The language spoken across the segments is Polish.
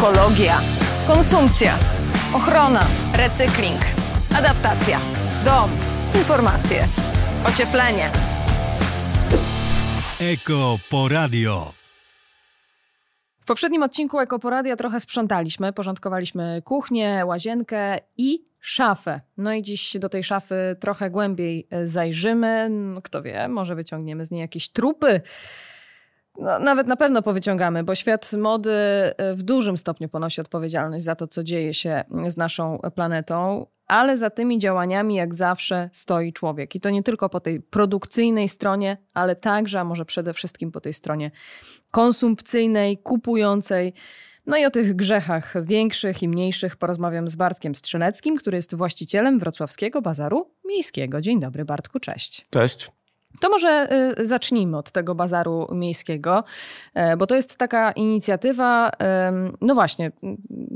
ekologia, konsumpcja, ochrona, recykling, adaptacja, dom, informacje, ocieplenie. Eko Poradio. W poprzednim odcinku Ekoporadia trochę sprzątaliśmy, porządkowaliśmy kuchnię, łazienkę i szafę. No i dziś do tej szafy trochę głębiej zajrzymy. Kto wie, może wyciągniemy z niej jakieś trupy. No, nawet na pewno powyciągamy, bo świat mody w dużym stopniu ponosi odpowiedzialność za to, co dzieje się z naszą planetą, ale za tymi działaniami, jak zawsze, stoi człowiek. I to nie tylko po tej produkcyjnej stronie, ale także, a może przede wszystkim po tej stronie konsumpcyjnej, kupującej. No i o tych grzechach większych i mniejszych porozmawiam z Bartkiem Strzeleckim, który jest właścicielem wrocławskiego bazaru miejskiego. Dzień dobry, Bartku, cześć. Cześć. To może y, zacznijmy od tego bazaru miejskiego, e, bo to jest taka inicjatywa, no właśnie,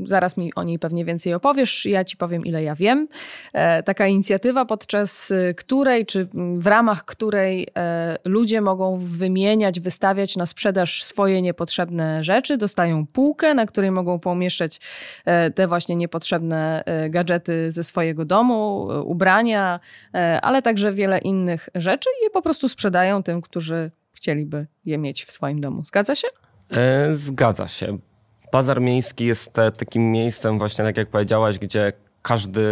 zaraz mi o niej pewnie więcej opowiesz, ja ci powiem ile ja wiem. E, taka inicjatywa, podczas y, której, czy w ramach której e, ludzie mogą wymieniać, wystawiać na sprzedaż swoje niepotrzebne rzeczy, dostają półkę, na której mogą pomieszczać te właśnie niepotrzebne gadżety ze swojego domu, ubrania, ale także wiele innych rzeczy i po prostu sprzedają tym, którzy chcieliby je mieć w swoim domu. Zgadza się? E, zgadza się. Bazar miejski jest e, takim miejscem, właśnie tak jak powiedziałaś, gdzie każdy,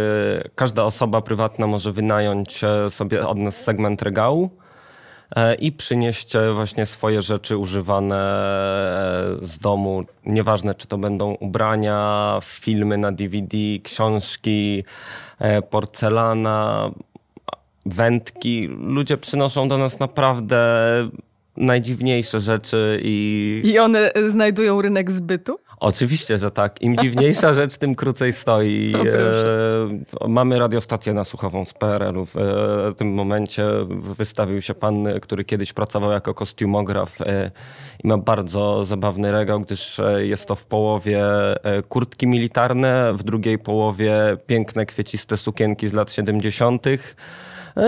każda osoba prywatna może wynająć e, sobie od nas segment regału i przynieść właśnie swoje rzeczy używane z domu. Nieważne, czy to będą ubrania, filmy na DVD, książki, porcelana, wędki. Ludzie przynoszą do nas naprawdę najdziwniejsze rzeczy i... I one znajdują rynek zbytu? Oczywiście, że tak. Im dziwniejsza rzecz, tym krócej stoi. E, mamy radiostację nasłuchową z PRL-u. W e, tym momencie wystawił się pan, który kiedyś pracował jako kostiumograf e, i ma bardzo zabawny regał, gdyż e, jest to w połowie e, kurtki militarne, w drugiej połowie piękne, kwieciste sukienki z lat 70., E,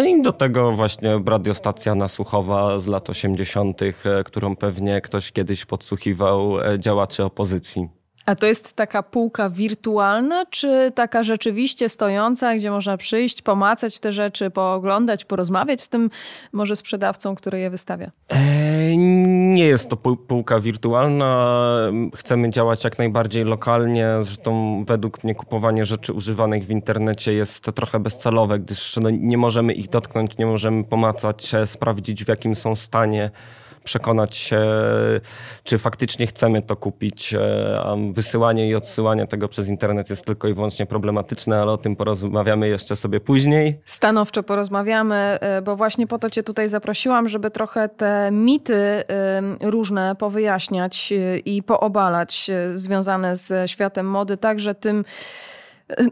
I do tego właśnie radiostacja nasłuchowa z lat 80., e, którą pewnie ktoś kiedyś podsłuchiwał e, działaczy opozycji. A to jest taka półka wirtualna, czy taka rzeczywiście stojąca, gdzie można przyjść, pomacać te rzeczy, pooglądać, porozmawiać z tym może sprzedawcą, który je wystawia? nie jest to półka wirtualna. Chcemy działać jak najbardziej lokalnie. Zresztą według mnie kupowanie rzeczy używanych w internecie jest trochę bezcelowe, gdyż no, nie możemy ich dotknąć, nie możemy pomacać, sprawdzić w jakim są stanie przekonać się, czy faktycznie chcemy to kupić. E, wysyłanie i odsyłanie tego przez internet jest tylko i wyłącznie problematyczne, ale o tym porozmawiamy jeszcze sobie później. Stanowczo porozmawiamy, e, bo właśnie po to Cię tutaj zaprosiłam, żeby trochę te mity e, różne powyjaśniać i poobalać związane z światem mody, także tym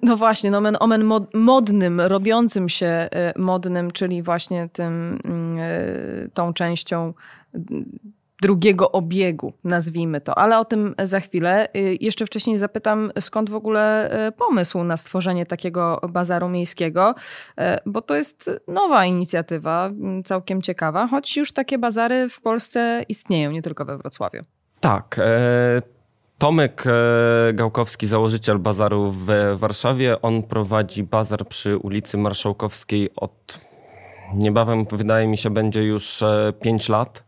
no właśnie, nomen omen modnym, robiącym się modnym, czyli właśnie tym, mm, tą częścią drugiego obiegu, nazwijmy to. Ale o tym za chwilę. Y, jeszcze wcześniej zapytam, skąd w ogóle y, pomysł na stworzenie takiego bazaru miejskiego, y, bo to jest nowa inicjatywa, całkiem ciekawa, choć już takie bazary w Polsce istnieją, nie tylko we Wrocławiu. Tak. E, Tomek e, Gałkowski, założyciel bazaru w Warszawie, on prowadzi bazar przy ulicy Marszałkowskiej od niebawem, wydaje mi się, będzie już 5 e, lat.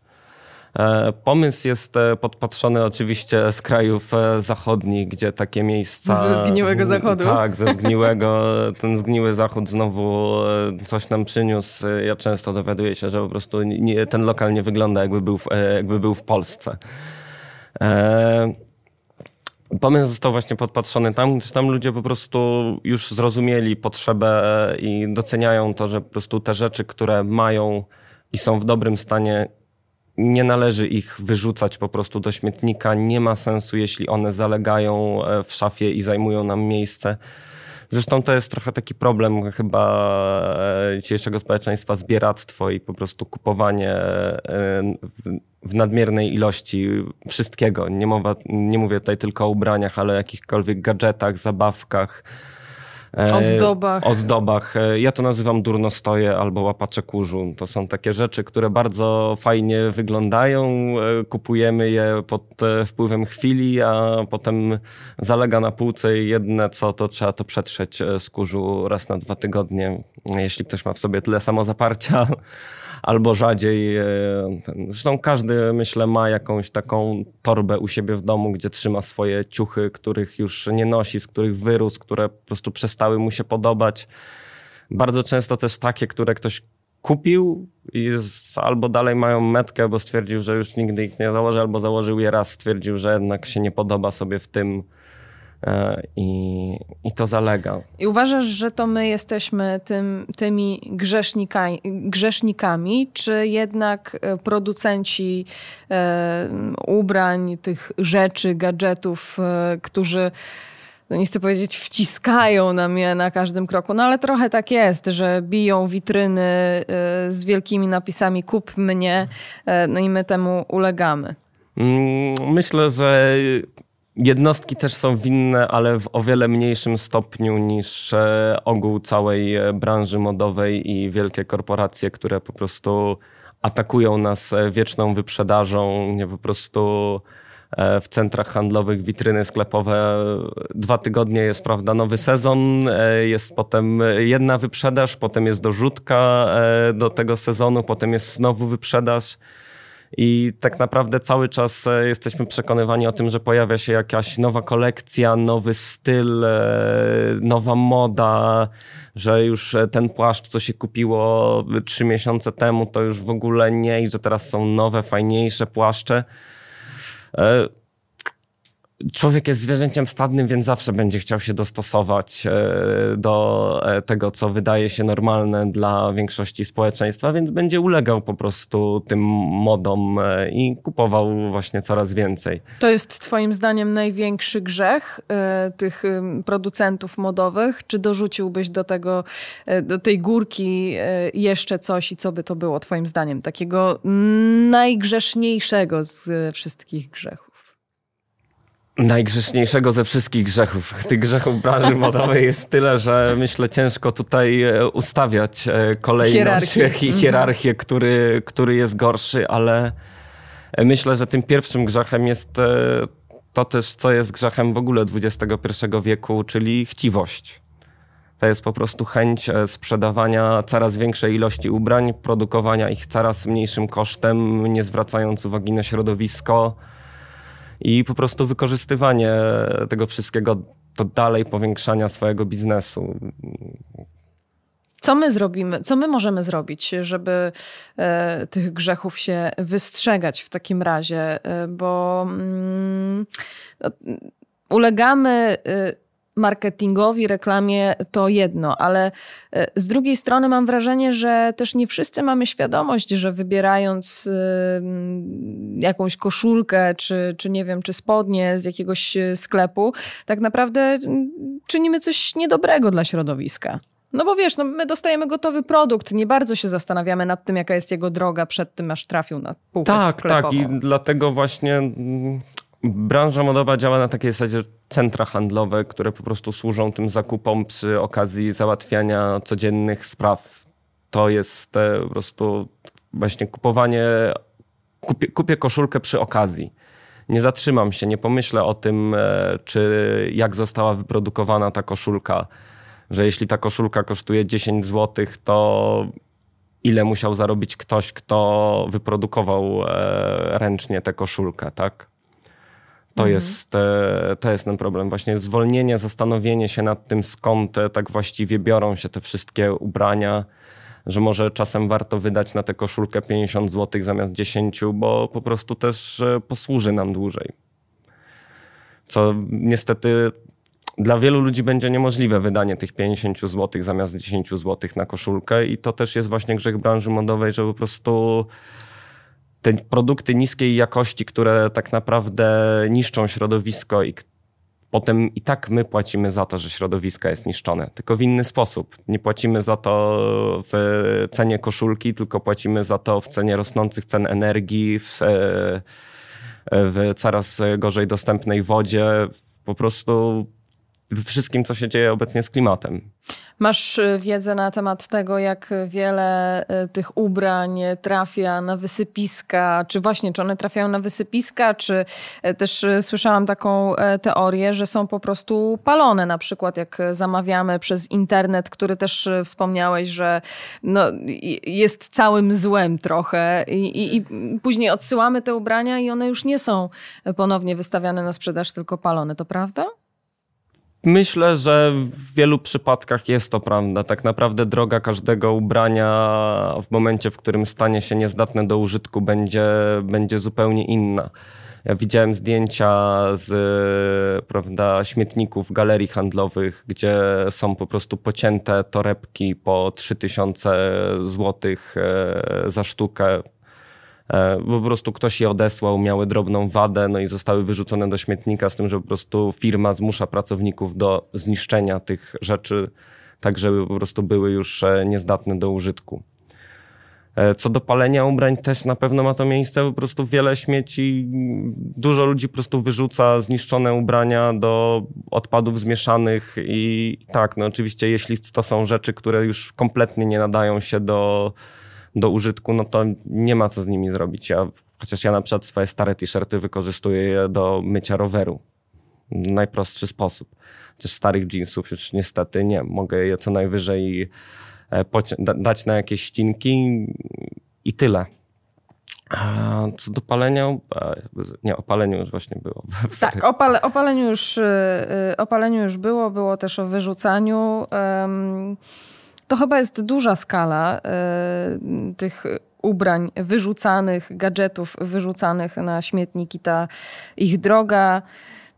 E, pomysł jest e, podpatrzony oczywiście z krajów e, zachodnich, gdzie takie miejsca. Ze zgniłego zachodu. Tak, ze zgniłego. Ten zgniły zachód znowu coś nam przyniósł. Ja często dowiaduję się, że po prostu nie, ten lokal nie wygląda jakby był, jakby był w Polsce. Pomysł został właśnie podpatrzony tam, gdyż tam ludzie po prostu już zrozumieli potrzebę i doceniają to, że po prostu te rzeczy, które mają i są w dobrym stanie, nie należy ich wyrzucać po prostu do śmietnika. Nie ma sensu, jeśli one zalegają e, w szafie i zajmują nam miejsce. Zresztą to jest trochę taki problem chyba e, dzisiejszego społeczeństwa, zbieractwo i po prostu kupowanie e, w nadmiernej ilości wszystkiego. Nie, mowa, nie mówię tutaj tylko o ubraniach, ale o jakichkolwiek gadżetach, zabawkach Ozdobach. Ozdobach. E, Ja to nazywam durnostoje albo łapacze kurzu. To są takie rzeczy, które bardzo fajnie wyglądają. E, Kupujemy je pod e, wpływem chwili, a potem zalega na półce i jedne co, to trzeba to przetrzeć e, z kurzu raz na dwa tygodnie, jeśli ktoś ma w sobie tyle samozaparcia. Albo rzadziej. e, Zresztą każdy, myślę, ma jakąś taką torbę u siebie w domu, gdzie trzyma swoje ciuchy, których już nie nosi, z których wyrósł, które po prostu przestały mu się podobać. Bardzo często też takie, które ktoś kupił i albo dalej mają metkę, bo stwierdził, że już nigdy ich nie założy, albo założył je raz, stwierdził, że jednak się nie podoba sobie w tym i, i to zalega. I uważasz, że to my jesteśmy tym, tymi grzesznikami, grzesznikami, czy jednak e, producenci e, ubrań, tych rzeczy, gadżetów, e, którzy, no nie chcę powiedzieć, wciskają nam je na każdym kroku, no ale trochę tak jest, że biją witryny e, z wielkimi napisami kup mnie, e, no i my temu ulegamy. Mm, Myślę, że jednostki też są winne, ale w o wiele mniejszym stopniu niż e, ogół całej e, branży modowej i wielkie korporacje, które po prostu atakują nas e, wieczną wyprzedażą, nie po prostu w centrach handlowych witryny sklepowe dwa tygodnie jest prawda nowy sezon, jest potem jedna wyprzedaż, potem jest dorzutka do tego sezonu, potem jest znowu wyprzedaż. I tak naprawdę cały czas e, jesteśmy przekonywani o tym, że pojawia się jakaś nowa kolekcja, nowy styl, e, nowa moda, że już e, ten płaszcz, co się kupiło trzy miesiące temu, to już w ogóle nie i że teraz są nowe, fajniejsze płaszcze. Człowiek jest zwierzęciem stadnym, więc zawsze będzie chciał się dostosować e, do e, tego, co wydaje się normalne dla większości społeczeństwa, więc będzie ulegał po prostu tym modom e, i kupował właśnie coraz więcej. To jest Twoim zdaniem największy grzech tych producentów modowych? Czy dorzuciłbyś do tego, do tej górki jeszcze coś i co by to było Twoim zdaniem takiego najgrzeszniejszego z wszystkich grzechów? Najgrzeszniejszego ze wszystkich grzechów. Tych grzechów branży modowej jest tyle, że myślę ciężko tutaj e, ustawiać e, kolejność, Hierarchię. hi- hierarchię który, który jest gorszy, ale e, myślę, że tym pierwszym grzechem jest to też, co jest grzechem w ogóle XXI wieku, czyli chciwość. To jest po prostu chęć sprzedawania coraz większej ilości ubrań, produkowania ich coraz mniejszym kosztem, nie zwracając uwagi na środowisko i po prostu wykorzystywanie tego wszystkiego do dalej powiększania swojego biznesu. Co my zrobimy, co my możemy zrobić, żeby e, tych grzechów się wystrzegać w takim razie? E, bo mm, no, ulegamy e, marketingowi, reklamie to jedno, ale e, z drugiej strony mam wrażenie, że też nie wszyscy mamy świadomość, że wybierając e, jakąś koszulkę, czy, czy nie wiem, czy spodnie z jakiegoś e, sklepu, tak naprawdę czynimy coś niedobrego dla środowiska. No bo wiesz, no my dostajemy gotowy produkt, nie bardzo się zastanawiamy nad tym, jaka jest jego droga przed tym, aż trafił na półkę Tak, sklepową. tak. I dlatego właśnie mm, branża modowa działa na takiej zasadzie, że centra handlowe, które po prostu służą tym zakupom przy okazji załatwiania codziennych spraw. To jest e, po prostu właśnie kupowanie, kupię, kupię koszulkę przy okazji. Nie zatrzymam się, nie pomyślę o tym, e, czy jak została wyprodukowana ta koszulka. Że jeśli ta koszulka kosztuje 10 zł, to ile musiał zarobić ktoś, kto wyprodukował e, ręcznie tę koszulkę, tak? To, jest, e, to jest ten problem. Właśnie zwolnienie, zastanowienie się nad tym, skąd e, tak właściwie biorą się te wszystkie ubrania, że może czasem warto wydać na tę koszulkę 50 zł zamiast 10, bo po prostu też e, posłuży nam dłużej. Co niestety dla wielu ludzi będzie niemożliwe wydanie tych 50 zł zamiast 10 zł na koszulkę i to też jest właśnie grzech branży modowej, że po prostu te produkty niskiej jakości, które tak naprawdę niszczą środowisko i potem i tak my płacimy za to, że środowisko jest niszczone, tylko w inny sposób. Nie płacimy za to w cenie koszulki, tylko płacimy za to w cenie rosnących cen energii, w, e, w coraz gorzej dostępnej wodzie. Po prostu wszystkim, co się dzieje obecnie z klimatem. Masz y, wiedzę na temat tego, jak wiele y, tych ubrań trafia na wysypiska, czy właśnie, czy one trafiają na wysypiska, czy y, też słyszałam taką teorię, że są po prostu palone, na przykład jak zamawiamy przez internet, który też wspomniałeś, że no, jest całym złem trochę i, i, i później odsyłamy te ubrania i one już nie są ponownie wystawiane na sprzedaż, tylko palone, to prawda? Myślę, że w wielu przypadkach jest to prawda. Tak naprawdę droga każdego ubrania w momencie, w którym stanie się niezdatne do użytku, będzie, będzie zupełnie inna. Ja widziałem zdjęcia z prawda, śmietników galerii handlowych, gdzie są po prostu pocięte torebki po 3000 zł e, za sztukę po prostu ktoś je odesłał, miały drobną wadę, no i zostały wyrzucone do śmietnika, z tym, że po prostu firma zmusza pracowników do zniszczenia tych rzeczy, tak żeby po prostu były już e, niezdatne do użytku. E, co do palenia ubrań, też na pewno ma to miejsce, po prostu wiele śmieci, dużo ludzi po prostu wyrzuca zniszczone ubrania do odpadów zmieszanych i tak, no oczywiście jeśli to są rzeczy, które już kompletnie nie nadają się do, do użytku, no to nie ma co z nimi zrobić. Ja, chociaż ja na przykład swoje stare t-shirty wykorzystuję je do mycia roweru. Najprostszy sposób. Chociaż starych jeansów już niestety nie. Mogę je co najwyżej e, dać na jakieś ścinki i tyle. A co do palenia, e, nie, o paleniu już właśnie było. Tak, o, pale, o, paleniu już, e, o paleniu już było, było też o wyrzucaniu. Um, to chyba jest duża skala y, tych ubrań wyrzucanych, gadżetów wyrzucanych na śmietniki, ta ich droga.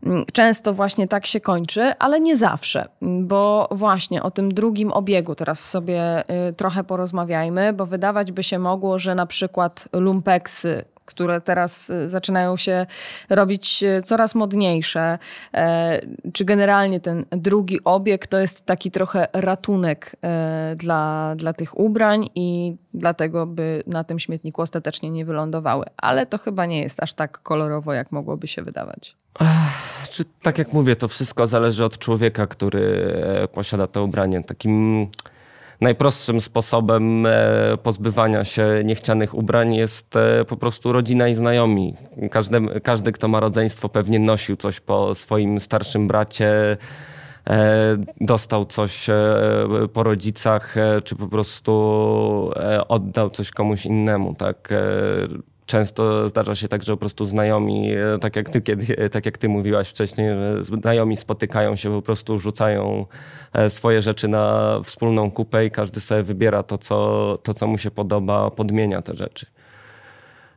Mm, często właśnie tak się kończy, ale nie zawsze, bo właśnie o tym drugim obiegu teraz sobie y, trochę porozmawiajmy, bo wydawać by się mogło, że na przykład lumpeksy, które teraz y, zaczynają się robić y, coraz modniejsze, e, czy generalnie ten drugi obieg to jest taki trochę ratunek e, dla, dla tych ubrań i dlatego, by na tym śmietniku ostatecznie nie wylądowały. Ale to chyba nie jest aż tak kolorowo, jak mogłoby się wydawać. Ech, tak jak mówię, to wszystko zależy od człowieka, który e, posiada to ubranie. Takim najprostszym sposobem e, pozbywania się niechcianych ubrań jest e, po prostu rodzina i znajomi. Każdy, każdy kto ma rodzeństwo, pewnie nosił coś po swoim starszym bracie e, dostał coś po rodzicach, czy po prostu oddał coś komuś innemu, tak? Często zdarza się tak, że po prostu znajomi, e, tak jak ty, kiedy, e, tak jak ty mówiłaś wcześniej, że znajomi spotykają się, po prostu rzucają e, swoje rzeczy na wspólną kupę i każdy sobie wybiera to, co, to, co mu się podoba, podmienia te rzeczy.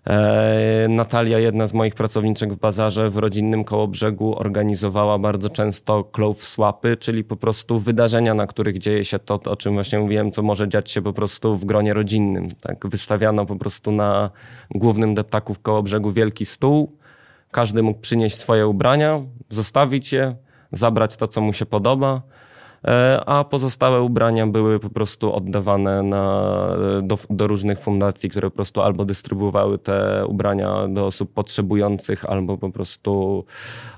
E, Natalia, jedna z moich pracowniczek w bazarze w rodzinnym Kołobrzegu, organizowała bardzo często clove swapy, czyli po prostu wydarzenia, na których dzieje się to, o czym właśnie mówiłem, co może dziać się po prostu w gronie rodzinnym. Tak, wystawiano po prostu na głównym deptaku w Kołobrzegu wielki stół. Każdy mógł przynieść swoje ubrania, zostawić je, zabrać to, co mu się podoba a pozostałe ubrania były po prostu oddawane na, do, do, różnych fundacji, które po prostu albo dystrybuowały te ubrania do osób potrzebujących, albo po prostu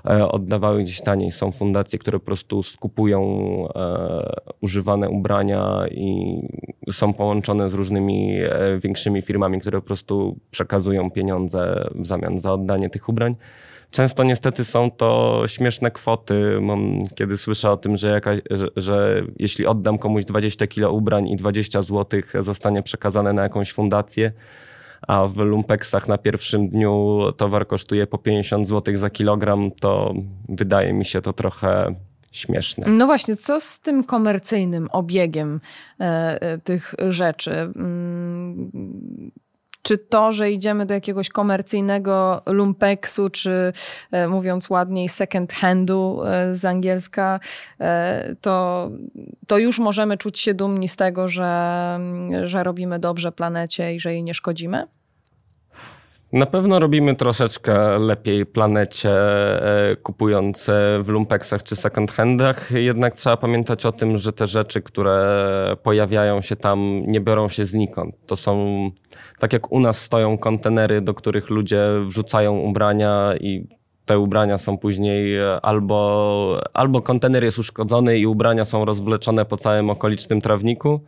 e, oddawały gdzieś taniej. Są fundacje, które po prostu skupują e, używane ubrania i są połączone z różnymi większymi firmami, które po prostu przekazują pieniądze w zamian za oddanie tych ubrań. Często niestety są to śmieszne kwoty. Mam, kiedy słyszę o tym, że, jaka, że, że, jeśli oddam komuś 20 kilo ubrań i 20 zł zostanie przekazane na jakąś fundację, a w lumpeksach na pierwszym dniu towar kosztuje po 50 zł za kilogram, to wydaje mi się to trochę śmieszne. No właśnie, co z tym komercyjnym obiegiem e, e tych rzeczy? Mm, czy to, że idziemy do jakiegoś komercyjnego lumpeksu, czy e, mówiąc ładniej second handu e, z angielska, e, to, to już możemy czuć się dumni z tego, że, że robimy dobrze planecie i że jej nie szkodzimy? Na pewno robimy troszeczkę lepiej planecie, kupując w lumpeksach czy second handach, jednak trzeba pamiętać o tym, że te rzeczy, które pojawiają się tam, nie biorą się znikąd. To są tak jak u nas stoją kontenery, do których ludzie wrzucają ubrania i te ubrania są później e, albo, albo kontener jest uszkodzony i ubrania są rozwleczone po całym okolicznym trawniku,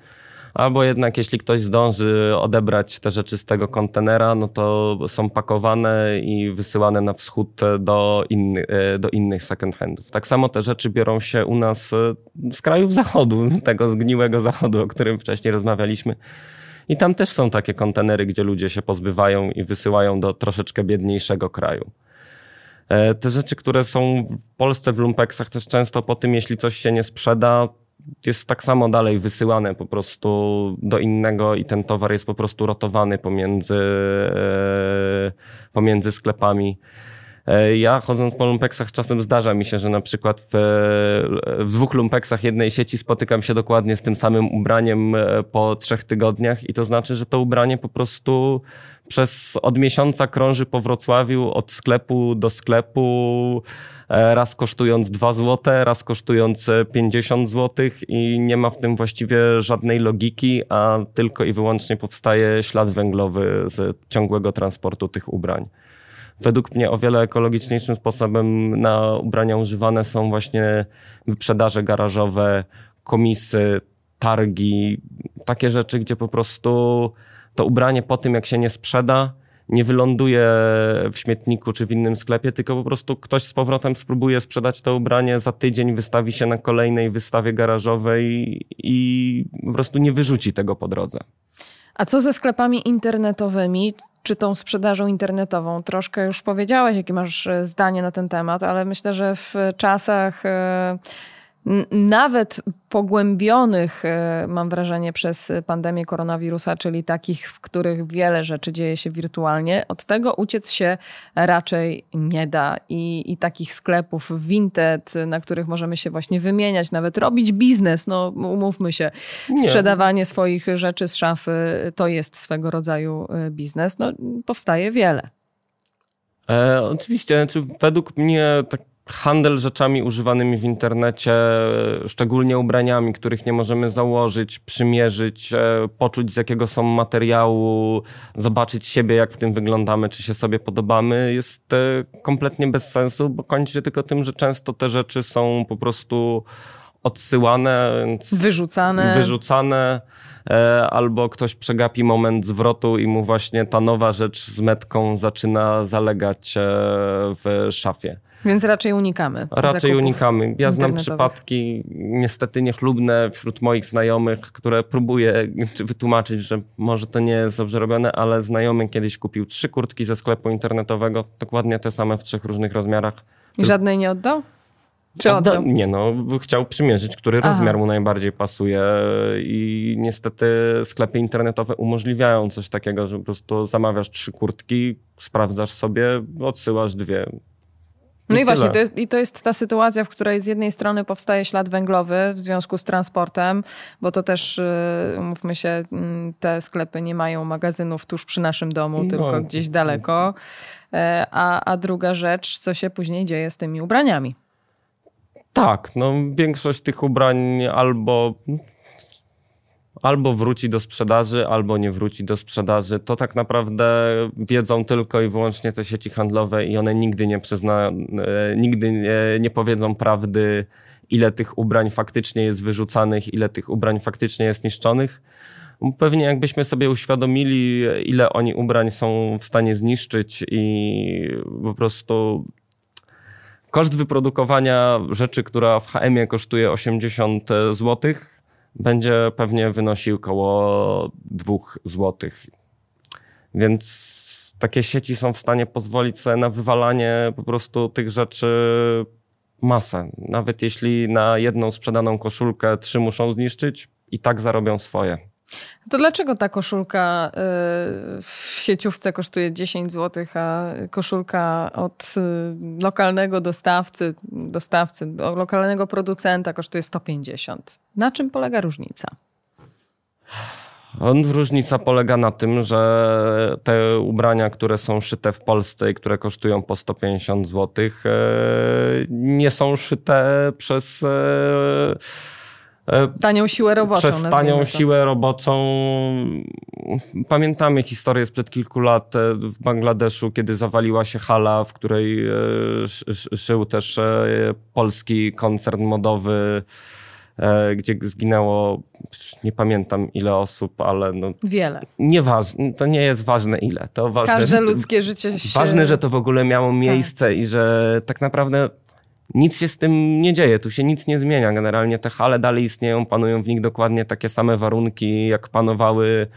albo jednak jeśli ktoś zdąży odebrać te rzeczy z tego kontenera, no to są pakowane i wysyłane na wschód do, inny, e, do innych second handów. Tak samo te rzeczy biorą się u nas e, z krajów zachodu, tego zgniłego zachodu, o którym wcześniej rozmawialiśmy. I tam też są takie kontenery, gdzie ludzie się pozbywają i wysyłają do troszeczkę biedniejszego kraju. E, te rzeczy, które są w Polsce w lumpeksach też często po tym, jeśli coś się nie sprzeda, jest tak samo dalej wysyłane po prostu do innego i ten towar jest po prostu rotowany pomiędzy, e, pomiędzy sklepami. E, ja chodząc po lumpeksach czasem zdarza mi się, że na przykład w, w dwóch lumpeksach jednej sieci spotykam się dokładnie z tym samym ubraniem po trzech tygodniach i to znaczy, że to ubranie po prostu przez od miesiąca krąży po Wrocławiu od sklepu do sklepu, e, raz kosztując 2 zł, raz kosztując 50 zł i nie ma w tym właściwie żadnej logiki, a tylko i wyłącznie powstaje ślad węglowy z ciągłego transportu tych ubrań. Według mnie o wiele ekologiczniejszym sposobem na ubrania używane są właśnie wyprzedaże garażowe, komisy, targi, takie rzeczy, gdzie po prostu to ubranie po tym, jak się nie sprzeda, nie wyląduje w śmietniku czy w innym sklepie, tylko po prostu ktoś z powrotem spróbuje sprzedać to ubranie, za tydzień wystawi się na kolejnej wystawie garażowej i po prostu nie wyrzuci tego po drodze. A co ze sklepami internetowymi? Czy tą sprzedażą internetową? Troszkę już powiedziałeś, jakie masz zdanie na ten temat, ale myślę, że w czasach. Yy nawet pogłębionych, e, mam wrażenie, przez pandemię koronawirusa, czyli takich, w których wiele rzeczy dzieje się wirtualnie, od tego uciec się raczej nie da. I, i takich sklepów Vinted, na których możemy się właśnie wymieniać, nawet robić biznes, no umówmy się, sprzedawanie nie. swoich rzeczy z szafy to jest swego rodzaju e, biznes, no powstaje wiele. E, oczywiście, znaczy według mnie tak handel rzeczami używanymi w internecie, szczególnie ubraniami, których nie możemy założyć, przymierzyć, e, poczuć z jakiego są materiału, zobaczyć siebie, jak w tym wyglądamy, czy się sobie podobamy, jest e, kompletnie bez sensu, bo kończy się tylko tym, że często te rzeczy są po prostu odsyłane, wyrzucane. wyrzucane e, albo ktoś przegapi moment zwrotu i mu właśnie ta nowa rzecz z metką zaczyna zalegać w szafie. Więc raczej unikamy. Raczej unikamy. Ja znam przypadki niestety niechlubne wśród moich znajomych, które próbuję wytłumaczyć, że może to nie jest dobrze robione, ale znajomy kiedyś kupił trzy kurtki ze sklepu internetowego, dokładnie te same w trzech różnych rozmiarach. I żadnej nie oddał? Czy oddał? oddał? Nie no, chciał przymierzyć, który Aha. rozmiar mu najbardziej pasuje i niestety sklepy internetowe umożliwiają coś takiego, że po prostu zamawiasz trzy kurtki, sprawdzasz sobie, odsyłasz dwie. No i, i właśnie, to jest, i to jest ta sytuacja, w której z jednej strony powstaje ślad węglowy w związku z transportem, bo to też, y, mówmy się, mm, te sklepy nie mają magazynów tuż przy naszym domu, no. tylko gdzieś daleko. E, a, a druga rzecz, co się później dzieje z tymi ubraniami. Tak, no większość tych ubrań albo albo wróci do sprzedaży, albo nie wróci do sprzedaży. To tak naprawdę wiedzą tylko i wyłącznie te sieci handlowe i one nigdy nie przyzna, e, nigdy nie, nie powiedzą prawdy, ile tych ubrań faktycznie jest wyrzucanych, ile tych ubrań faktycznie jest niszczonych. Pewnie jakbyśmy sobie uświadomili, ile oni ubrań są w stanie zniszczyć i po prostu koszt wyprodukowania rzeczy, która w HM kosztuje 80 złotych, będzie pewnie wynosił około 2 zł. Więc takie sieci są w stanie pozwolić sobie na wywalanie po prostu tych rzeczy masę. Nawet jeśli na jedną sprzedaną koszulkę trzy muszą zniszczyć, i tak zarobią swoje. To dlaczego ta koszulka y, w sieciówce kosztuje 10 zł, a koszulka od y, lokalnego dostawcy, dostawcy, lokalnego producenta kosztuje 150? Na czym polega różnica? Różnica polega na tym, że te ubrania, które są szyte w Polsce i które kosztują po 150 zł, nie są szyte przez tanią siłę roboczą. Przez tanią to. siłę roboczą. Pamiętamy historię sprzed kilku lat e, w Bangladeszu, kiedy zawaliła się hala, w której e, szył też polski koncern modowy, gdzie zginęło, nie pamiętam ile osób, ale no, wiele. Nieważne, to nie jest ważne ile. To ważne, Każde ludzkie życie się... Ważne, że to w ogóle miało tak. miejsce tak. i że tak naprawdę nic się z tym nie dzieje, tu się nic nie zmienia. Generalnie te hale dalej istnieją, panują w nich dokładnie takie same warunki, jak panowały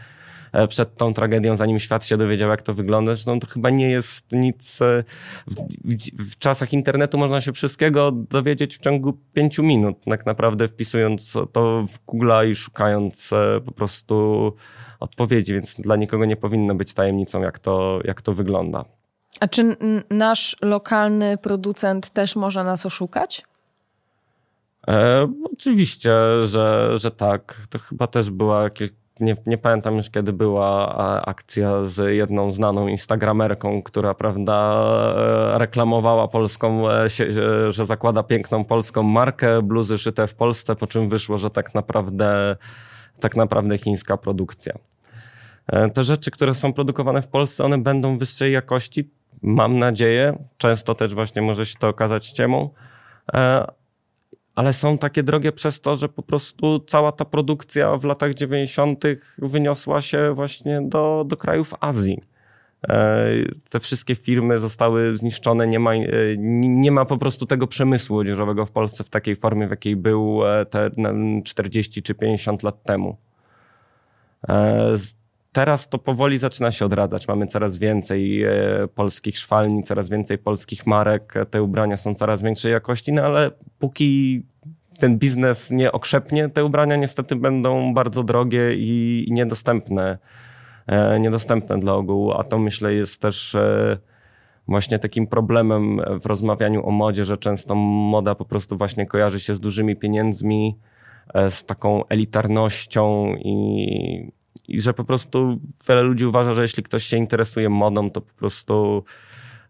e, przed tą tragedią, zanim świat się dowiedział, jak to wygląda. Zresztą to chyba nie jest nic. E, w, w, w, czasach internetu można się wszystkiego dowiedzieć w ciągu pięciu minut, tak naprawdę wpisując to w Google i szukając e, po prostu odpowiedzi, więc dla nikogo nie powinno być tajemnicą, jak to, jak to wygląda. A czy nasz lokalny producent też może nas oszukać? E, oczywiście, że, że tak. To chyba też była, nie, nie pamiętam już kiedy była akcja z jedną znaną instagramerką, która prawda, e, reklamowała polską, e, e, że zakłada piękną polską markę, bluzy szyte w Polsce, po czym wyszło, że tak naprawdę, tak naprawdę chińska produkcja. Te rzeczy, które są produkowane w Polsce, one będą wyższej jakości, mam nadzieję. Często też właśnie może się to okazać ściemą. E, ale są takie drogie przez to, że po prostu cała ta produkcja w latach 90. wyniosła się właśnie do, do krajów Azji. E, te wszystkie firmy zostały zniszczone, nie ma, e, nie ma po prostu tego przemysłu odzieżowego w Polsce w takiej formie, w jakiej był te 40 czy 50 lat temu. Teraz to powoli zaczyna się odradzać. Mamy coraz więcej e, polskich szwalni, coraz więcej polskich marek. Te ubrania są coraz większej jakości, no ale póki ten biznes nie okrzepnie, te ubrania niestety będą bardzo drogie i niedostępne, e, niedostępne dla ogółu. A to myślę jest też e, właśnie takim problemem w rozmawianiu o modzie, że często moda po prostu właśnie kojarzy się z dużymi pieniędzmi, z taką elitarnością i i że po prostu wiele ludzi uważa, że jeśli ktoś się interesuje modą, to po prostu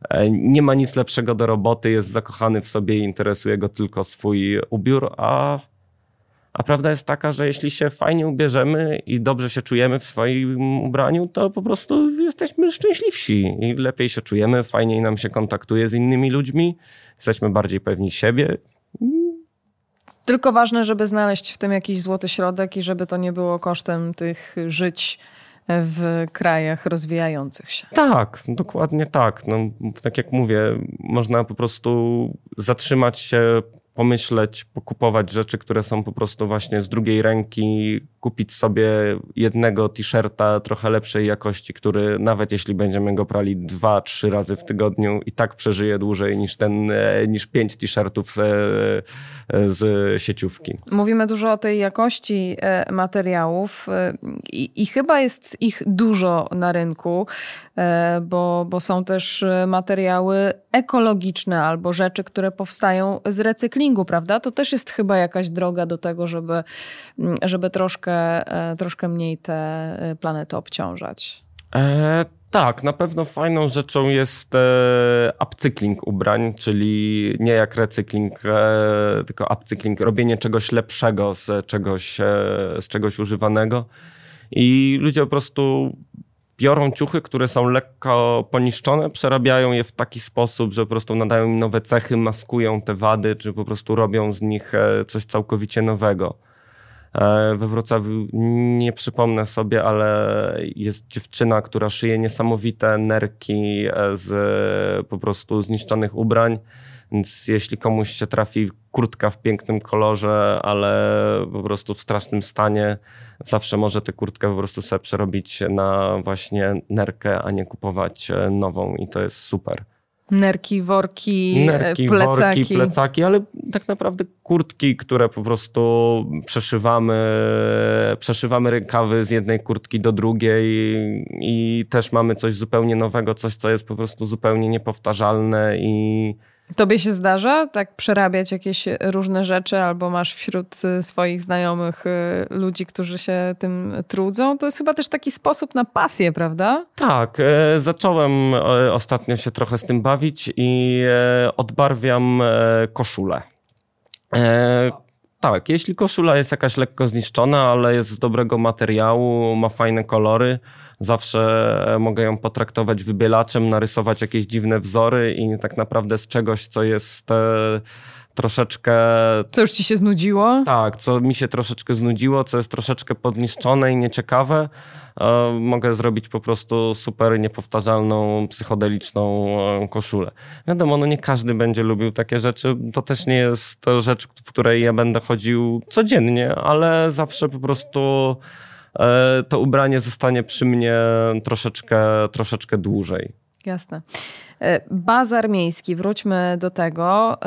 e, nie ma nic lepszego do roboty, jest zakochany w sobie i interesuje go tylko swój ubiór, a, a prawda jest taka, że jeśli się fajnie ubierzemy i dobrze się czujemy w swoim ubraniu, to po prostu jesteśmy szczęśliwsi i lepiej się czujemy, fajniej nam się kontaktuje z innymi ludźmi, jesteśmy bardziej pewni siebie tylko ważne, żeby znaleźć w tym jakiś złoty środek i żeby to nie było kosztem tych żyć w krajach rozwijających się. Tak, dokładnie tak. No, tak jak mówię, można po prostu zatrzymać się, pomyśleć, pokupować rzeczy, które są po prostu właśnie z drugiej ręki, kupić sobie jednego t-shirta trochę lepszej jakości, który nawet jeśli będziemy go prali dwa, trzy razy w tygodniu i tak przeżyje dłużej niż ten, e, niż pięć t-shirtów e, e, z sieciówki. Mówimy dużo o tej jakości materiałów i, i chyba jest ich dużo na rynku, bo, bo są też materiały ekologiczne albo rzeczy, które powstają z recyklingu, prawda? To też jest chyba jakaś droga do tego, żeby, żeby troszkę troszkę, e, troszkę mniej tę e, planetę obciążać. E, tak, na pewno fajną rzeczą jest e, upcykling ubrań, czyli nie jak recykling, e, tylko upcykling, robienie czegoś lepszego z czegoś, e, z czegoś używanego. I ludzie po prostu biorą ciuchy, które są lekko poniszczone, przerabiają je w taki sposób, że po prostu nadają im nowe cechy, maskują te wady, czy po prostu robią z nich coś całkowicie nowego. E, we Wrocławiu nie przypomnę sobie, ale jest dziewczyna, która szyje niesamowite nerki e, z po prostu zniszczonych ubrań. Więc jeśli komuś się trafi kurtka w pięknym kolorze, ale po prostu w strasznym stanie, zawsze może tę kurtkę po prostu sobie przerobić na właśnie nerkę, a nie kupować e, nową i to jest super. Nerki, worki, Nerki, plecaki. worki, plecaki, ale tak naprawdę kurtki, które po prostu przeszywamy, przeszywamy rękawy z jednej kurtki do drugiej i też mamy coś zupełnie nowego, coś, co jest po prostu zupełnie niepowtarzalne i Tobie się zdarza tak przerabiać jakieś różne rzeczy, albo masz wśród y, swoich znajomych y, ludzi, którzy się tym trudzą? To jest chyba też taki sposób na pasję, prawda? Tak. E, zacząłem e, ostatnio się trochę z tym bawić i e, odbarwiam koszulę. tak, jeśli koszula jest jakaś lekko zniszczona, ale jest z dobrego materiału, ma fajne kolory, zawsze mogę ją potraktować wybielaczem, narysować jakieś dziwne wzory i tak naprawdę z czegoś, co jest e, troszeczkę. Co już ci się znudziło? Tak, co mi się troszeczkę znudziło, co jest troszeczkę podniszczone i nieciekawe. E, mogę zrobić po prostu super niepowtarzalną, psychodeliczną e, koszulę. Wiadomo, no nie każdy będzie lubił takie rzeczy. To też nie jest rzecz, w której ja będę chodził codziennie, ale zawsze po prostu to ubranie zostanie przy mnie troszeczkę, troszeczkę dłużej. Jasne. E, bazar miejski, wróćmy do tego.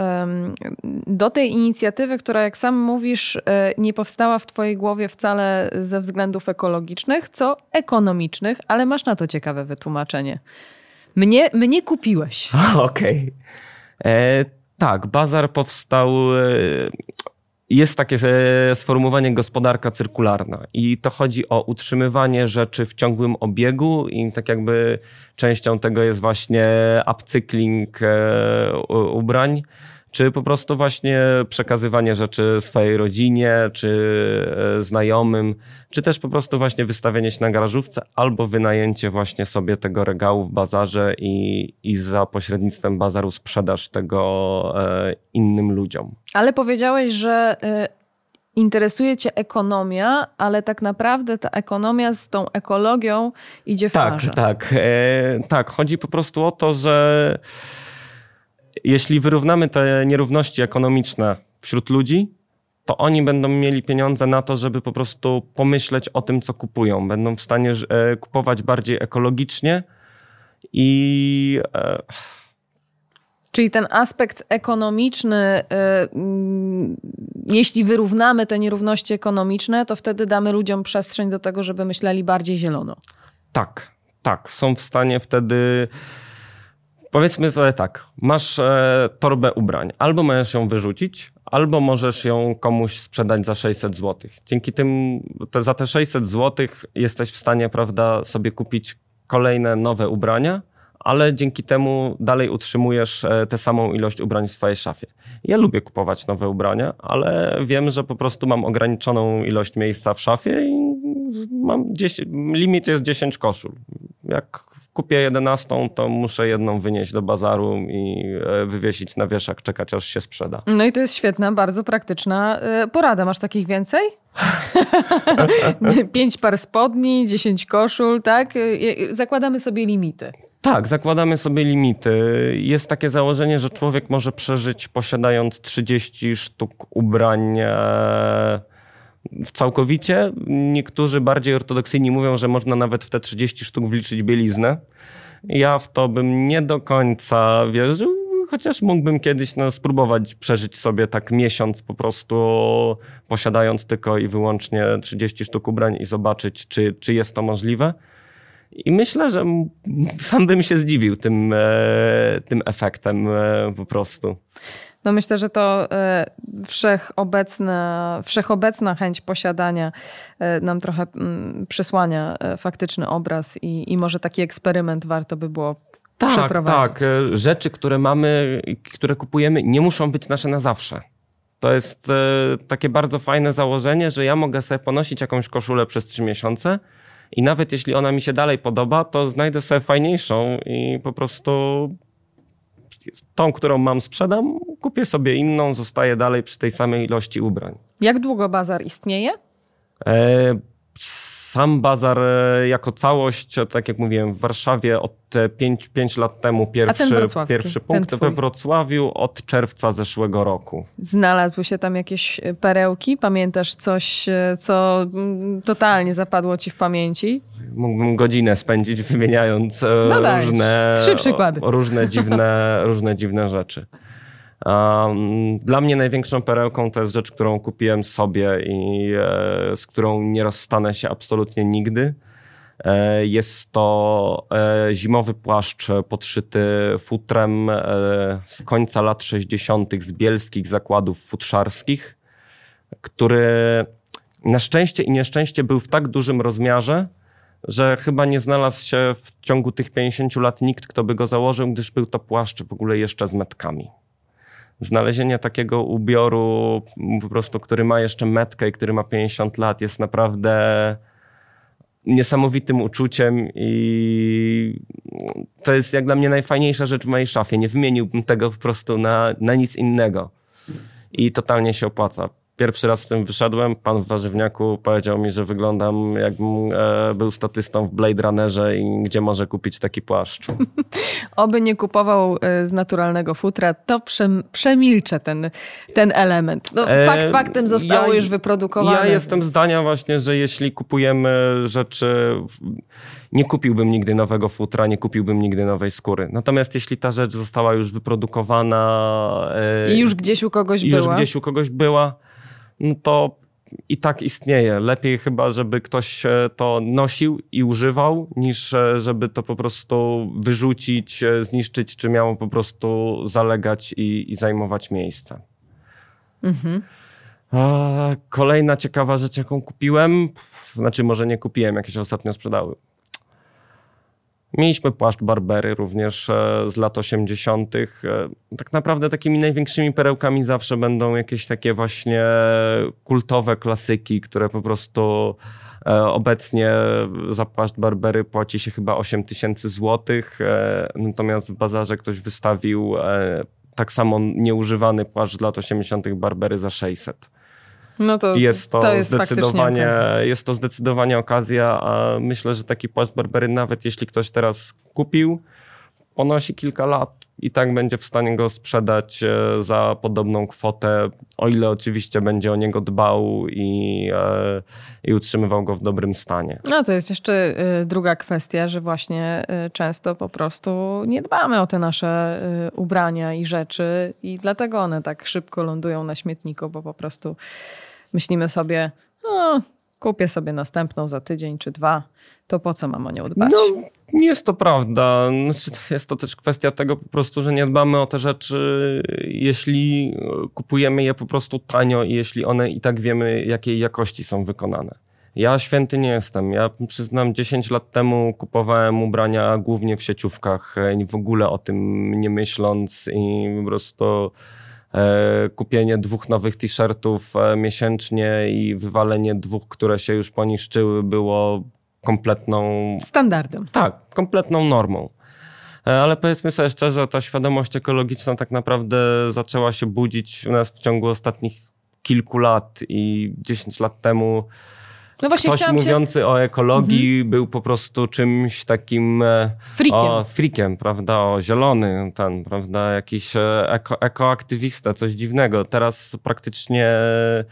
Do tej inicjatywy, która, jak sam mówisz, e, nie powstała w Twojej głowie wcale ze względów ekologicznych, co ekonomicznych, ale masz na to ciekawe wytłumaczenie. Mnie, mnie kupiłeś. Okej. Okay. E, tak, bazar powstał jest takie sformułowanie gospodarka cyrkularna i to chodzi o utrzymywanie rzeczy w ciągłym obiegu i tak jakby częścią tego jest właśnie upcykling e, ubrań czy po prostu właśnie przekazywanie rzeczy swojej rodzinie, czy e, znajomym, czy też po prostu właśnie wystawienie się na garażówce, albo wynajęcie właśnie sobie tego regału w bazarze i, i za pośrednictwem bazaru sprzedaż tego e, innym ludziom. Ale powiedziałeś, że e, interesuje cię ekonomia, ale tak naprawdę ta ekonomia z tą ekologią idzie w tak, parze. Tak, e, tak. Chodzi po prostu o to, że jeśli wyrównamy te nierówności ekonomiczne wśród ludzi, to oni będą mieli pieniądze na to, żeby po prostu pomyśleć o tym, co kupują. Będą w stanie e, kupować bardziej ekologicznie i. E, Czyli ten aspekt ekonomiczny, e, mm, jeśli wyrównamy te nierówności ekonomiczne, to wtedy damy ludziom przestrzeń do tego, żeby myśleli bardziej zielono. Tak, tak. Są w stanie wtedy Powiedzmy sobie tak, masz e, torbę ubrań, albo możesz ją wyrzucić, albo możesz ją komuś sprzedać za 600 zł. Dzięki tym, te, za te 600 zł jesteś w stanie, prawda, sobie kupić kolejne nowe ubrania, ale dzięki temu dalej utrzymujesz e, tę samą ilość ubrań w swojej szafie. Ja lubię kupować nowe ubrania, ale wiem, że po prostu mam ograniczoną ilość miejsca w szafie i mam 10, limit jest 10 koszul. Jak kupię 11, to muszę jedną wynieść do bazaru i e, wywiesić na wieszak, czekać aż się sprzeda. No i to jest świetna, bardzo praktyczna e, porada. Masz takich więcej? Pięć par spodni, dziesięć koszul, tak? E, zakładamy sobie limity. Tak, zakładamy sobie limity. Jest takie założenie, że człowiek może przeżyć posiadając 30 sztuk ubrań całkowicie. Niektórzy bardziej ortodoksyjni mówią, że można nawet w te 30 sztuk wliczyć bieliznę. Ja w to bym nie do końca wierzył, chociaż mógłbym kiedyś no, spróbować przeżyć sobie tak miesiąc po prostu posiadając tylko i wyłącznie 30 sztuk ubrań i zobaczyć, czy, czy jest to możliwe. I myślę, że sam bym się zdziwił tym, e, tym efektem e, po prostu. No myślę, że to e, wszechobecna, wszechobecna chęć posiadania e, nam trochę mm, przysłania e, faktyczny obraz i, i może taki eksperyment warto by było tak, przeprowadzić. Tak, rzeczy, które mamy, które kupujemy, nie muszą być nasze na zawsze. To jest takie bardzo fajne założenie, że ja mogę sobie ponosić jakąś koszulę przez trzy miesiące i nawet jeśli ona mi się dalej podoba, to znajdę sobie fajniejszą i po prostu tą, którą mam, sprzedam, kupię sobie inną, zostaję dalej przy tej samej ilości ubrań. Jak długo bazar istnieje? E, sam bazar e, jako całość, tak jak mówiłem, w Warszawie od 5, 5 lat temu pierwszy, pierwszy punkt, we Wrocławiu od czerwca zeszłego roku. Znalazły się tam jakieś e, perełki? Pamiętasz coś, co mm, totalnie zapadło ci w pamięci? Mógłbym godzinę spędzić wymieniając e, no różne, Trzy przykłady. różne, dziwne, różne dziwne rzeczy. Um, dla mnie największą perełką to jest rzecz, którą kupiłem sobie i e, z którą nie rozstanę się absolutnie nigdy. E, jest to e, zimowy płaszcz podszyty futrem e, z końca lat 60. z bielskich zakładów futrzarskich, który na szczęście i nieszczęście był w tak dużym rozmiarze, że chyba nie znalazł się w ciągu tych 50 lat nikt, kto by go założył, gdyż był to płaszcz w ogóle jeszcze z metkami. znalezienie takiego ubioru po prostu, który ma jeszcze metkę i który ma 50 lat jest naprawdę niesamowitym uczuciem i to jest jak dla mnie najfajniejsza rzecz w mojej szafie. Nie wymieniłbym tego po prostu na, na nic innego. I totalnie się opłaca pierwszy raz z tym wyszedłem, pan w warzywniaku powiedział mi, że wyglądam jakbym e, był statystą w Blade Runnerze i gdzie może kupić taki płaszcz. Oby nie kupował e, z naturalnego futra, to przemilczę ten, ten element. No, e, fakt faktem zostało ja, już wyprodukowane. Ja jestem więc... zdania właśnie, że jeśli kupujemy rzeczy... Nie kupiłbym nigdy nowego futra, nie kupiłbym nigdy nowej skóry. Natomiast jeśli ta rzecz została już wyprodukowana... E, I już gdzieś u kogoś była. Już gdzieś u kogoś była no to i tak istnieje. Lepiej chyba, żeby ktoś to nosił i używał, niż e, żeby to po prostu wyrzucić, e, zniszczyć, czy miało po prostu zalegać i, i zajmować miejsce. Mhm. A, kolejna ciekawa rzecz, jaką kupiłem, znaczy może nie kupiłem, jakieś ostatnio sprzedały. Mieliśmy płaszcz Barbery również e, z lat 80. E, tak naprawdę takimi największymi perełkami zawsze będą jakieś takie właśnie kultowe klasyki, które po prostu e, obecnie za płaszcz Barbery płaci się chyba 8 tysięcy złotych, natomiast w bazarze ktoś wystawił tak samo nieużywany płaszcz z lat 80. Barbery za 600. No to, jest to, to jest zdecydowanie, jest to zdecydowanie okazja, a myślę, że taki płaszcz Barbery, nawet jeśli ktoś teraz kupił, ponosi kilka lat i tak będzie w stanie go sprzedać e, za podobną kwotę, o ile oczywiście będzie o niego dbał i, e, i utrzymywał go w dobrym stanie. No to jest jeszcze e, druga kwestia, że właśnie często po prostu nie dbamy o te nasze ubrania i rzeczy i dlatego one tak szybko lądują na śmietniku, bo po prostu myślimy sobie, no, kupię sobie następną za tydzień czy dwa, to po co mam o nią dbać? No, jest to prawda. Znaczy, jest to też kwestia tego po prostu, że nie dbamy o te rzeczy, jeśli kupujemy je po prostu tanio i jeśli one i tak wiemy, jakiej jakości są wykonane. Ja święty nie jestem. Ja przyznam, 10 lat temu kupowałem ubrania głównie w sieciówkach, w ogóle o tym nie myśląc i po prostu E, kupienie dwóch nowych t-shirtów e, miesięcznie i wywalenie dwóch, które się już poniszczyły, było kompletną. Standardem. Tak, kompletną normą. E, ale powiedzmy sobie szczerze, ta świadomość ekologiczna tak naprawdę zaczęła się budzić u nas w ciągu ostatnich kilku lat i 10 lat temu no właśnie Ktoś mówiący cię... o ekologii mhm. był po prostu czymś takim... E, freakiem. O, freakiem, prawda? O, zielony ten, prawda? Jakiś e, eko, ekoaktywista, coś dziwnego. Teraz praktycznie e,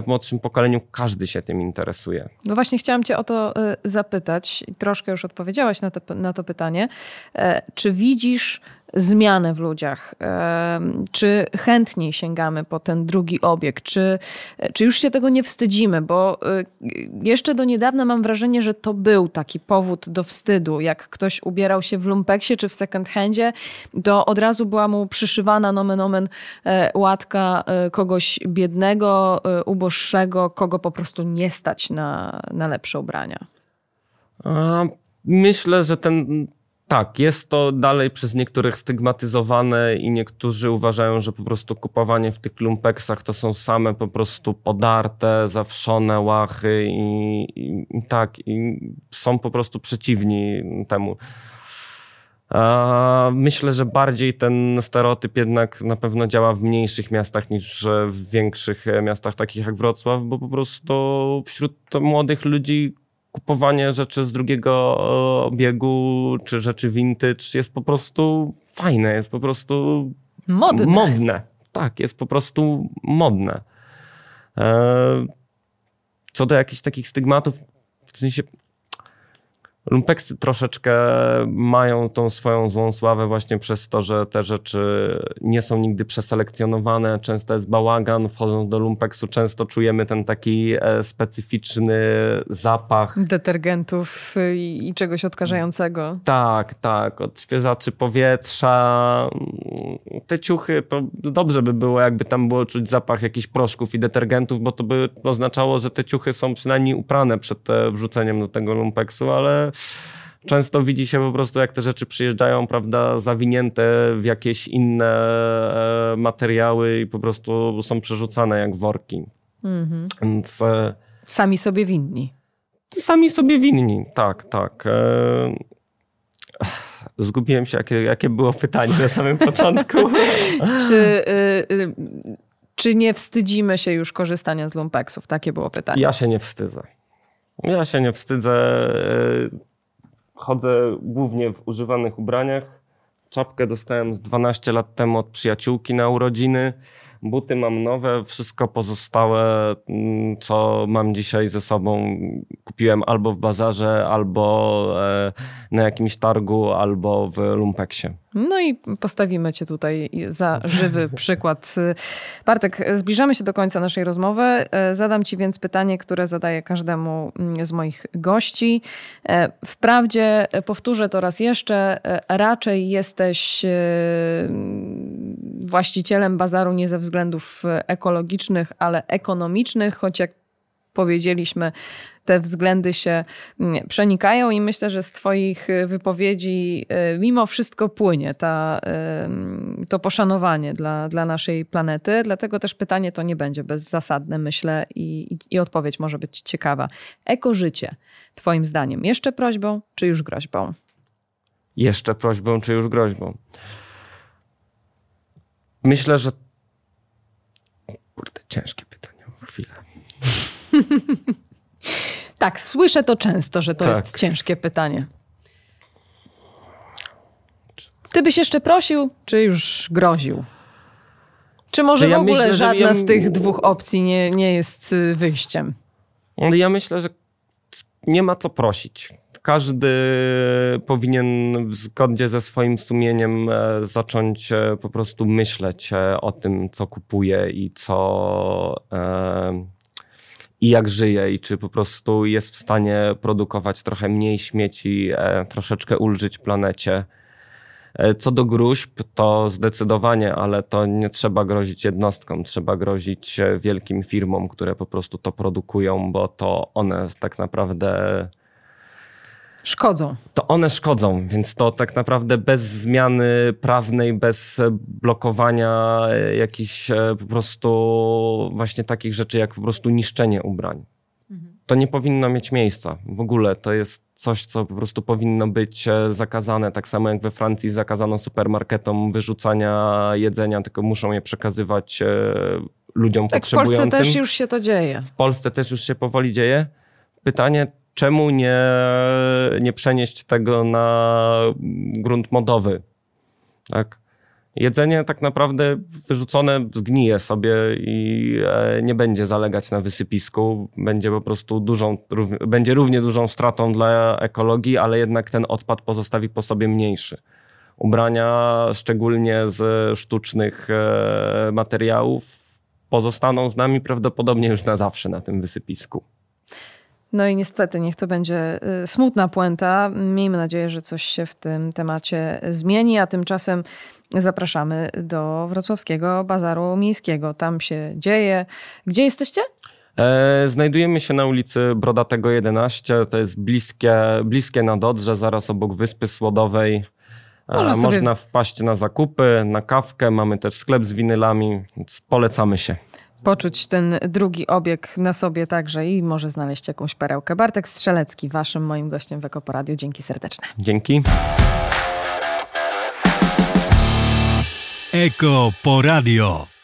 w młodszym pokoleniu każdy się tym interesuje. No właśnie chciałam cię o to zapytać i troszkę już odpowiedziałaś na to, na to pytanie. Czy widzisz zmianę w ludziach? Czy chętniej sięgamy po ten drugi obieg? Czy, czy już się tego nie wstydzimy? Bo y, jeszcze do niedawna mam wrażenie, że to był taki powód do wstydu. Jak ktoś ubierał się w lumpeksie czy w second handzie, to od razu była mu przyszywana nomen omen e, łatka e, kogoś biednego, e, uboższego, kogo po prostu nie stać na, na lepsze ubrania. Myślę, że ten tak, jest to dalej przez niektórych stygmatyzowane i niektórzy uważają, że po prostu kupowanie w tych lumpeksach to są same po prostu podarte, zawszone łachy i, i, i tak, i są po prostu przeciwni temu. Myślę, że bardziej ten stereotyp jednak na pewno działa w mniejszych miastach niż w większych miastach takich jak Wrocław, bo po prostu wśród młodych ludzi kupowanie rzeczy z drugiego obiegu, czy rzeczy vintage jest po prostu fajne, jest po prostu modne. modne. Tak, jest po prostu modne. E, co do jakichś takich stygmatów, w sensie Lumpeksy troszeczkę mają tą swoją złą sławę właśnie przez to, że te rzeczy nie są nigdy przeselekcjonowane, często jest bałagan, wchodząc do lumpeksu często czujemy ten taki e, specyficzny zapach. Detergentów i, czegoś odkażającego. Tak, tak, odświeżaczy powietrza. Te ciuchy, to dobrze by było, jakby tam było czuć zapach jakichś proszków i detergentów, bo to by oznaczało, że te ciuchy są przynajmniej uprane przed e, wrzuceniem do tego lumpeksu, ale często widzi się po prostu, jak te rzeczy przyjeżdżają, prawda, zawinięte w jakieś inne e, materiały i po prostu są przerzucane jak worki. Mhm. Więc... E, sami sobie winni. Sami sobie winni, tak, tak. E, zgubiłem się, jakie, jakie było pytanie na samym początku. Czy, y, y, czy nie wstydzimy się już korzystania z lumpeksów? Takie było pytanie. Ja się nie wstydzę. Ja się nie wstydzę. Chodzę głównie w używanych ubraniach. Czapkę dostałem z 12 lat temu od przyjaciółki na urodziny. Buty mam nowe, wszystko pozostałe, mm, co mam dzisiaj ze sobą, kupiłem albo w bazarze, albo e, na jakimś targu, albo w lumpeksie. No i postawimy Cię tutaj za żywy przykład. Bartek, zbliżamy się do końca naszej rozmowy. E, zadam Ci więc pytanie, które zadaję każdemu mm, z moich gości. E, wprawdzie, powtórzę to raz jeszcze, raczej jesteś właścicielem bazaru nie ze względów ekologicznych, ale ekonomicznych, choć jak powiedzieliśmy, te względy się mm, przenikają i myślę, że z Twoich wypowiedzi y, mimo wszystko płynie ta, to poszanowanie dla, dla naszej planety. Dlatego też pytanie to nie będzie bezzasadne, myślę, i, i odpowiedź może być ciekawa. Ekożycie, Twoim zdaniem, jeszcze prośbą czy już groźbą? Jeszcze prośbą czy już groźbą? Myślę, że. Kurde, ciężkie pytanie. Chwilę. tak, słyszę to często, że to tak. jest ciężkie pytanie. Ty byś jeszcze prosił, czy już groził? Czy może ja w ogóle myślę, żadna ja... z tych dwóch opcji nie, nie jest y, wyjściem? Ja myślę, że nie ma co prosić każdy powinien w zgodzie ze swoim sumieniem e, zacząć e, po prostu myśleć e, o tym, co kupuje i co i jak żyje, i czy po prostu jest w stanie produkować trochę mniej śmieci, troszeczkę ulżyć planecie. Co do gruźb, to zdecydowanie, ale to nie trzeba grozić jednostkom, trzeba grozić wielkim firmom, które po prostu to produkują, bo to one tak naprawdę Szkodzą. To one szkodzą, więc to tak naprawdę bez zmiany prawnej, bez blokowania jakichś e, po prostu właśnie takich rzeczy, jak po prostu niszczenie ubrań. Mhm. To nie powinno mieć miejsca. W ogóle to jest coś, co po prostu powinno być e, zakazane. Tak samo jak we Francji zakazano supermarketom wyrzucania jedzenia, tylko muszą je przekazywać e, ludziom tak, potrzebującym. W Polsce też już się to dzieje. W Polsce też już się powoli dzieje. Pytanie, czemu nie, nie przenieść tego na grunt modowy? Tak? Jedzenie tak naprawdę wyrzucone zgnije sobie i e, nie będzie zalegać na wysypisku. Będzie po prostu dużą, będzie równie dużą stratą dla ekologii, ale jednak ten odpad pozostawi po sobie mniejszy. Ubrania, szczególnie z sztucznych e, materiałów, pozostaną z nami prawdopodobnie już na zawsze na tym wysypisku. No i niestety, niech to będzie y, smutna puenta. Miejmy nadzieję, że coś się w tym temacie zmieni, a tymczasem zapraszamy do Wrocławskiego Bazaru Miejskiego. Tam się dzieje. Gdzie jesteście? E, znajdujemy się na ulicy Brodatego 11. To jest bliskie, bliskie na Dodrze, zaraz obok Wyspy Słodowej. E, można, sobie... Można wpaść na zakupy, na kawkę. Mamy też sklep z winylami, więc polecamy się poczuć ten drugi obieg na sobie także i może znaleźć jakąś perełkę. Bartek Strzelecki, waszym moim gościem w Ekoporadiu. Dzięki serdeczne. Dzięki. Eko Poradio.